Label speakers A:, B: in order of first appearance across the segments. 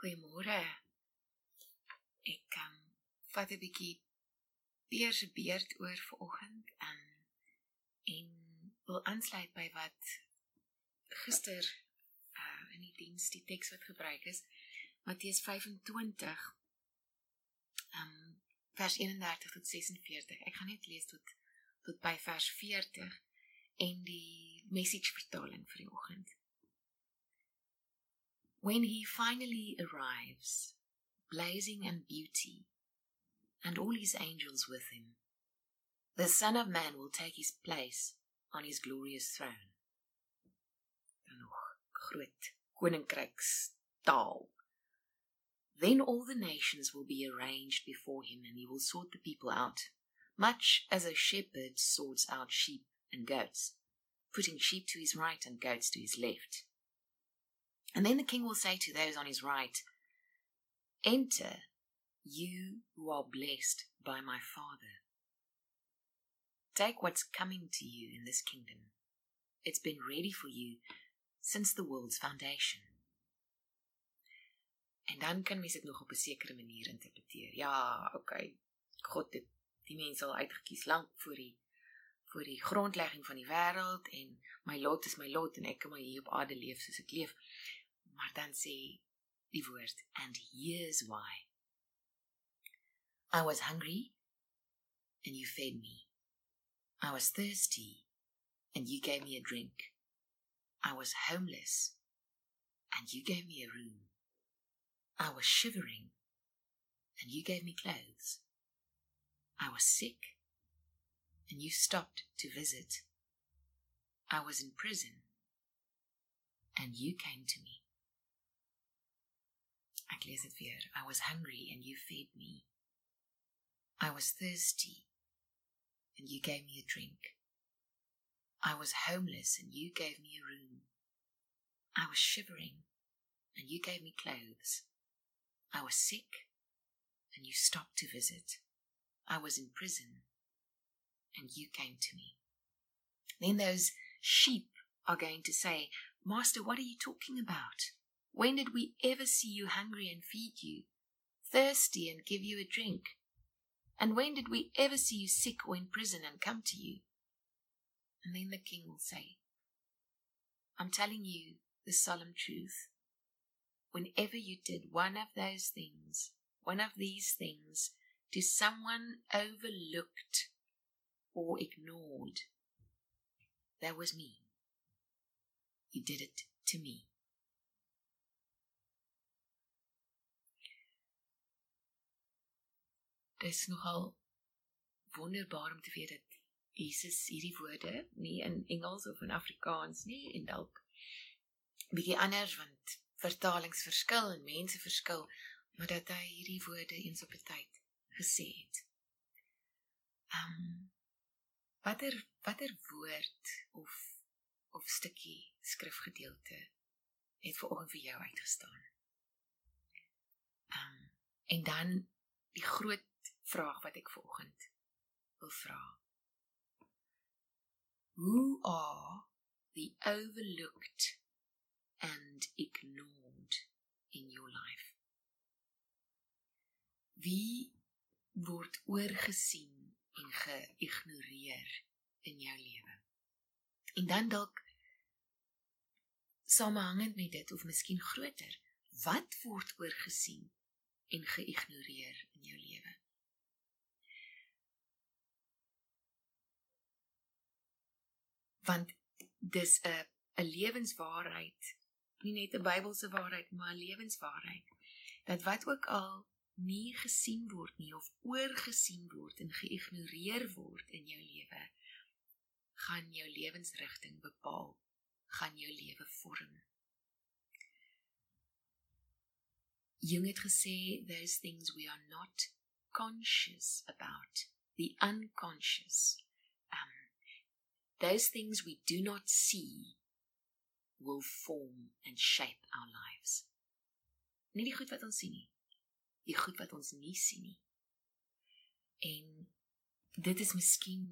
A: Goeiemôre. Ek kan vat 'n bietjie Pier se beurt oor vanoggend en en wil aansluit by wat gister uh, in die diens die teks wat gebruik is Matteus 25 um vers 31 tot 46. Ek gaan net lees tot tot by vers 40 en die message vertaling vir die oggend. When he finally arrives, blazing and beauty, and all his angels with him, the Son of Man will take his place on his glorious throne. Then all the nations will be arranged before him, and he will sort the people out, much as a shepherd sorts out sheep and goats, putting sheep to his right and goats to his left. And then the king will say to those on his right, Enter, you who are blessed by my Father. Take what's coming to you in this kingdom. It's been ready for you since the world's foundation. En dan kan mens dit nog op 'n sekere manier interpreteer. Ja, okay. God het die mense al uitgekies lank voor die voor die grondlegging van die wêreld en my lot is my lot en ek kan maar hier op aarde leef soos ek leef. Maar dan sê die woord and here's why. I was hungry and you fed me. I was thirsty and you gave me a drink. I was homeless and you gave me a room. I was shivering and you gave me clothes. I was sick and you stopped to visit. I was in prison and you came to me. Dit. I was hungry and you fed me. I was thirsty and you gave me a drink. I was homeless and you gave me a room. I was shivering and you gave me clothes. I was sick and you stopped to visit. I was in prison and you came to me. Then those sheep are going to say, Master, what are you talking about? When did we ever see you hungry and feed you, thirsty and give you a drink? And when did we ever see you sick or in prison and come to you? And then the king will say, I'm telling you the solemn truth. Whenever you did one of those things, one of these things, to someone overlooked or ignored, that was me. You did it to me. Is nogal wonderbaar om te weet dat Jesus hierdie woorde nie in Engels of in Afrikaans nie en dalk bietjie anders want vertalings verskil en mense verskil, maar dat hy hierdie woorde eens op 'n tyd gesê het. Um watter watter woord of of stukkie skrifgedeelte het vir oggend vir jou uitgestaan? Um en dan die groot vraag wat ek vanoggend wil vra. Who are the overlooked and ignored in your life? Wie word oorgesien en geïgnoreer in jou lewe? En dan dalk samehangend met dit of miskien groter, wat word oorgesien en geïgnoreer in jou lewe? Want dis 'n 'n lewenswaarheid nie net 'n Bybelse waarheid maar 'n lewenswaarheid dat wat ook al nie gesien word nie of oorgesien word en geïgnoreer word in jou lewe gaan jou lewensrigting bepaal gaan jou lewe vorm. Jung het gesê those things we are not conscious about the unconscious those things we do not see will form and shape our lives. Nie die goed wat ons sien nie. Die goed wat ons nie sien nie. En dit is miskien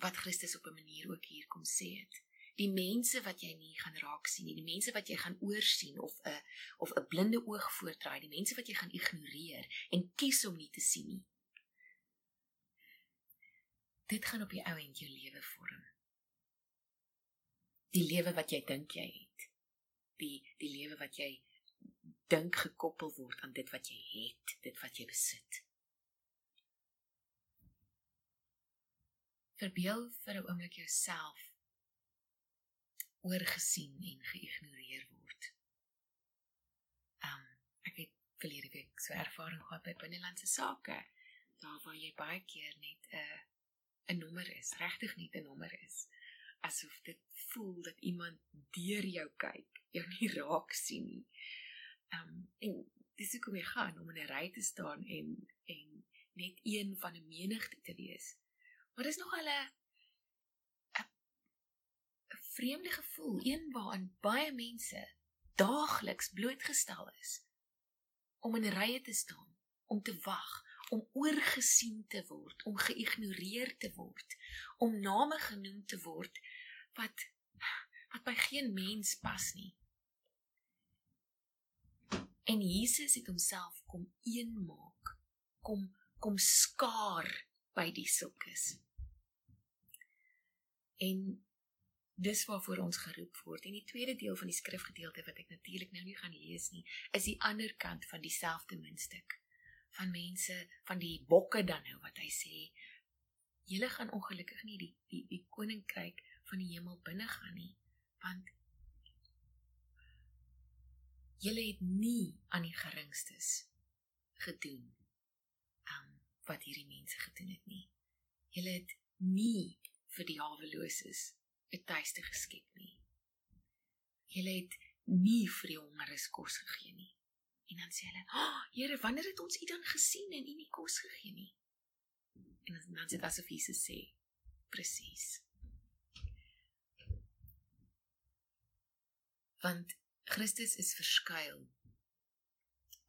A: wat Christus op 'n manier ook hier kom sê het. die mense wat jy nie gaan raak sien nie, die mense wat jy gaan oorsien of 'n of 'n blinde oog voortdraai, die mense wat jy gaan ignoreer en kies om nie te sien nie. Dit gaan op die ou end jou lewe vorm. Die lewe wat jy dink jy het. Die die lewe wat jy dink gekoppel word aan dit wat jy het, dit wat jy besit. Verbeel vir 'n oomblik jouself oorgesien en geïgnoreer word. Um ek het verlede week so ervaring gehad by binnelandse sake, daar waar jy baie keer net 'n uh, 'n nommer is, regtig nie 'n nommer is, asof dit voel dat iemand deur jou kyk, jou nie raak sien nie. Um en dis hoe kom jy gaan om in 'n ry te staan en en net een van 'n menigte te wees. Maar dis nog al 'n 'n vreemde gevoel, een waarin baie mense daagliks blootgestel is om in rye te staan, om te wag, om oorgesien te word, om geïgnoreer te word, om name genoem te word wat wat by geen mens pas nie. En Jesus het homself kom een maak, kom kom skaar by die sulkes. En dis waarvoor ons geroep word. En die tweede deel van die skrifgedeelte wat ek natuurlik nou nie gaan lees nie, is die ander kant van dieselfde muntstuk van mense van die bokke dan nou wat hy sê julle gaan ongelukkig nie die die die koninkryk van die hemel binne gaan nie want julle het nie aan die geringstes gedoen um, wat hierdie mense gedoen het nie julle het nie vir die haweloses 'n tuiste geskep nie. Julle het nie vir die hongeres kos gegee nie. En dan sê hulle: "Ag, oh, Here, wanneer het ons U dan gesien en U nie kos gegee nie?" En dan sê dit asof Jesus sê: "Presies." Want Christus is verskuil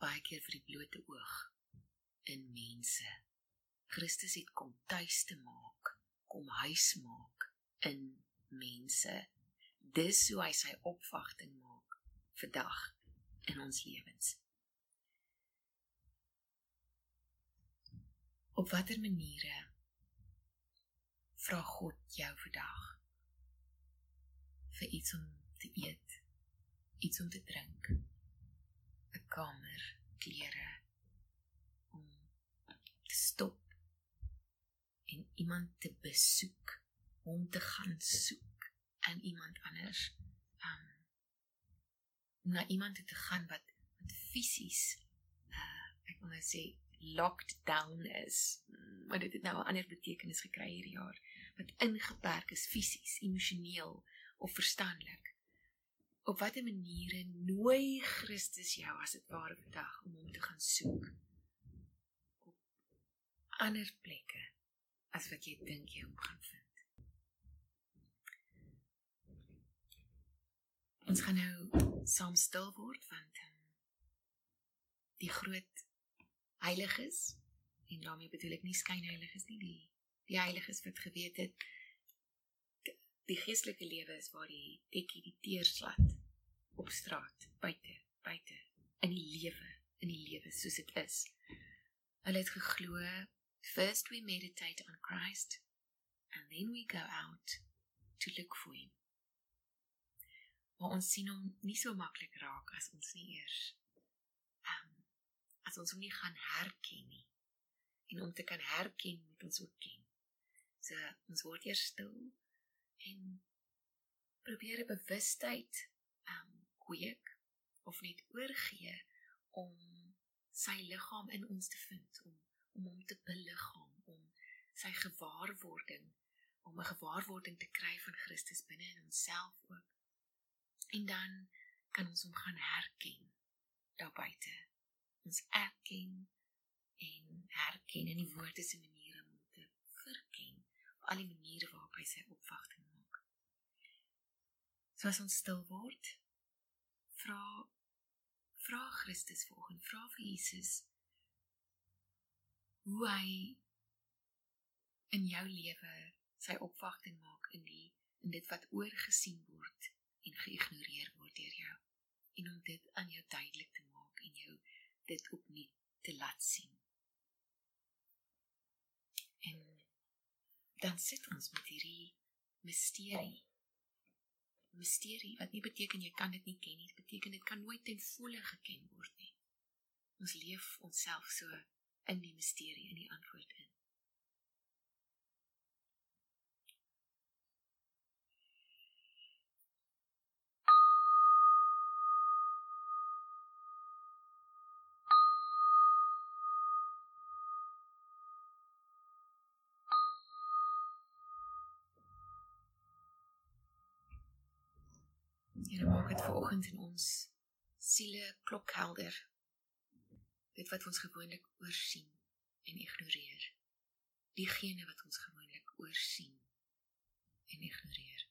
A: baie keer vir die blote oog in mense. Christus het kom tuis te maak, kom huis maak in mense. Dis hoe hy sy opwagting maak vandag in ons lewens. Op watter maniere vra God jou vandag vir iets om te eet, iets om te drink, 'n kamer, klere om te stop en iemand te besoek om te gaan soek in iemand anders. Um na iemand te gaan wat wat fisies uh ek wil nou sê locked down is. Maar dit het nou 'n ander betekenis gekry hierdie jaar wat ingeperk is fisies, emosioneel of verstandelik. Op watter maniere nooi Christus jou as dit ware vandag om hom te gaan soek? Op ander plekke as wat jy dink jy hom gaan vind. Ons gaan nou saam stil word want um, die groot heiliges en daarmee bedoel ek nie skynheiliges nie. Die die heiliges wat geweet het die geestelike lewe is waar die tekkie die teerslat op straat buite buite in die lewe in die lewe soos dit is. Hulle het geglo first we meditate on Christ and then we go out to look for him. Maar ons sien hom nie so maklik raak as ons nie eers as ons hom nie gaan herken nie. En om te kan herken, moet ons ook ken. So ons word eers stil en probeer 'n bewustheid um kweek of net oorgee om sy liggaam in ons te vind om om hom te beliggaam om sy gewaarwording om 'n gewaarwording te kry van Christus binne in onsself ook En dan kan ons hom gaan herken daar buite. Ons erken en herken in die woorde se maniere om te verken op al die maniere waarop hy sy opwagting maak. So as ons stil word, vra vra Christus volgens vra vir Jesus hoe hy in jou lewe sy opwagting maak in die in dit wat oorgesien word en geïgnoreer word deur jou en om dit aan jou duidelik te maak en jou dit opnuut te laat sien. En dan sit ons met hierdie misterie. Misterie wat nie beteken jy kan dit nie ken nie, dit beteken dit kan nooit ten volle geken word nie. Ons leef onsself so in die misterie in die antwoord in. Here maak dit vanoggend in ons siele klokhelder. Dit wat ons gewoonlik oorsien en ignoreer. Diegene wat ons gewoonlik oorsien en ignoreer.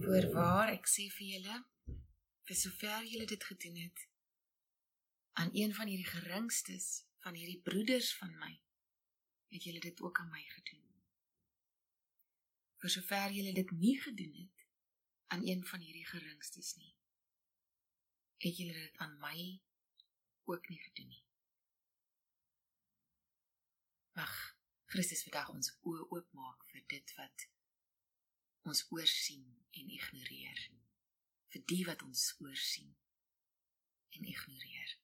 A: Voorwaar ek sê vir julle, vir sover julle dit gedoen het aan een van hierdie geringstes van hierdie broeders van my, het julle dit ook aan my gedoen. Vir sover julle dit nie gedoen het aan een van hierdie geringstes nie, het julle dit aan my ook nie gedoen nie. Mag Christus vandag ons oë oopmaak vir dit wat ons oorsien en ignoreer. Vir die wat ons oorsien en ignoreer